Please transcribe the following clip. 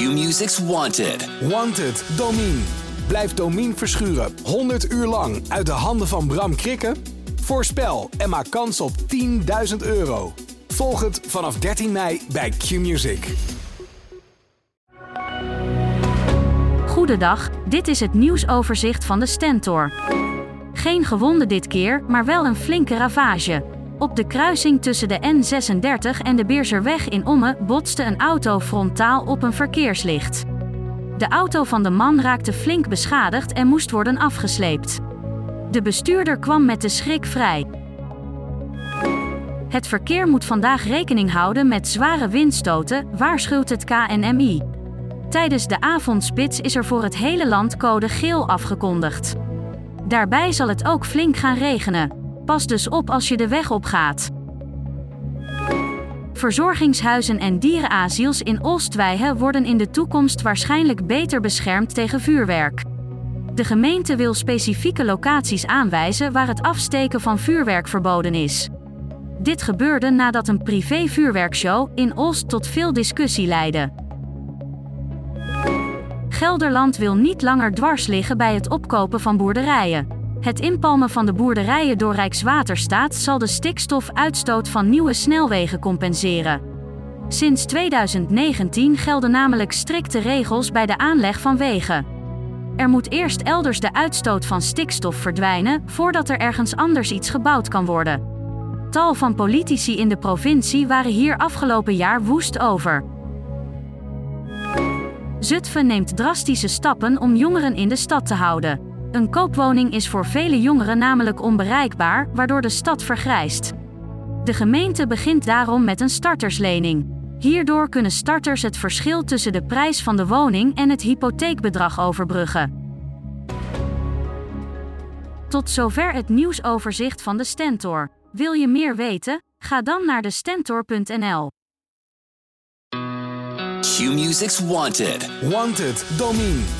Q-Music's Wanted. Wanted, Domine. Blijf Domine verschuren 100 uur lang uit de handen van Bram Krikken? Voorspel en maak kans op 10.000 euro. Volg het vanaf 13 mei bij Q-Music. Goedendag, dit is het nieuwsoverzicht van de Stentor. Geen gewonden dit keer, maar wel een flinke ravage. Op de kruising tussen de N36 en de Beerserweg in Omme botste een auto frontaal op een verkeerslicht. De auto van de man raakte flink beschadigd en moest worden afgesleept. De bestuurder kwam met de schrik vrij. Het verkeer moet vandaag rekening houden met zware windstoten, waarschuwt het KNMI. Tijdens de avondspits is er voor het hele land code geel afgekondigd. Daarbij zal het ook flink gaan regenen. Pas dus op als je de weg op gaat. Verzorgingshuizen en dierenasiels in Oostwijhe worden in de toekomst waarschijnlijk beter beschermd tegen vuurwerk. De gemeente wil specifieke locaties aanwijzen waar het afsteken van vuurwerk verboden is. Dit gebeurde nadat een privé vuurwerkshow in Oost tot veel discussie leidde. Gelderland wil niet langer dwars liggen bij het opkopen van boerderijen. Het inpalmen van de boerderijen door Rijkswaterstaat zal de stikstofuitstoot van nieuwe snelwegen compenseren. Sinds 2019 gelden namelijk strikte regels bij de aanleg van wegen. Er moet eerst elders de uitstoot van stikstof verdwijnen voordat er ergens anders iets gebouwd kan worden. Tal van politici in de provincie waren hier afgelopen jaar woest over. Zutphen neemt drastische stappen om jongeren in de stad te houden. Een koopwoning is voor vele jongeren namelijk onbereikbaar, waardoor de stad vergrijst. De gemeente begint daarom met een starterslening. Hierdoor kunnen starters het verschil tussen de prijs van de woning en het hypotheekbedrag overbruggen. Tot zover het nieuwsoverzicht van de Stentor. Wil je meer weten? Ga dan naar de stentor.nl. Q-Music's Wanted. Wanted, Domine.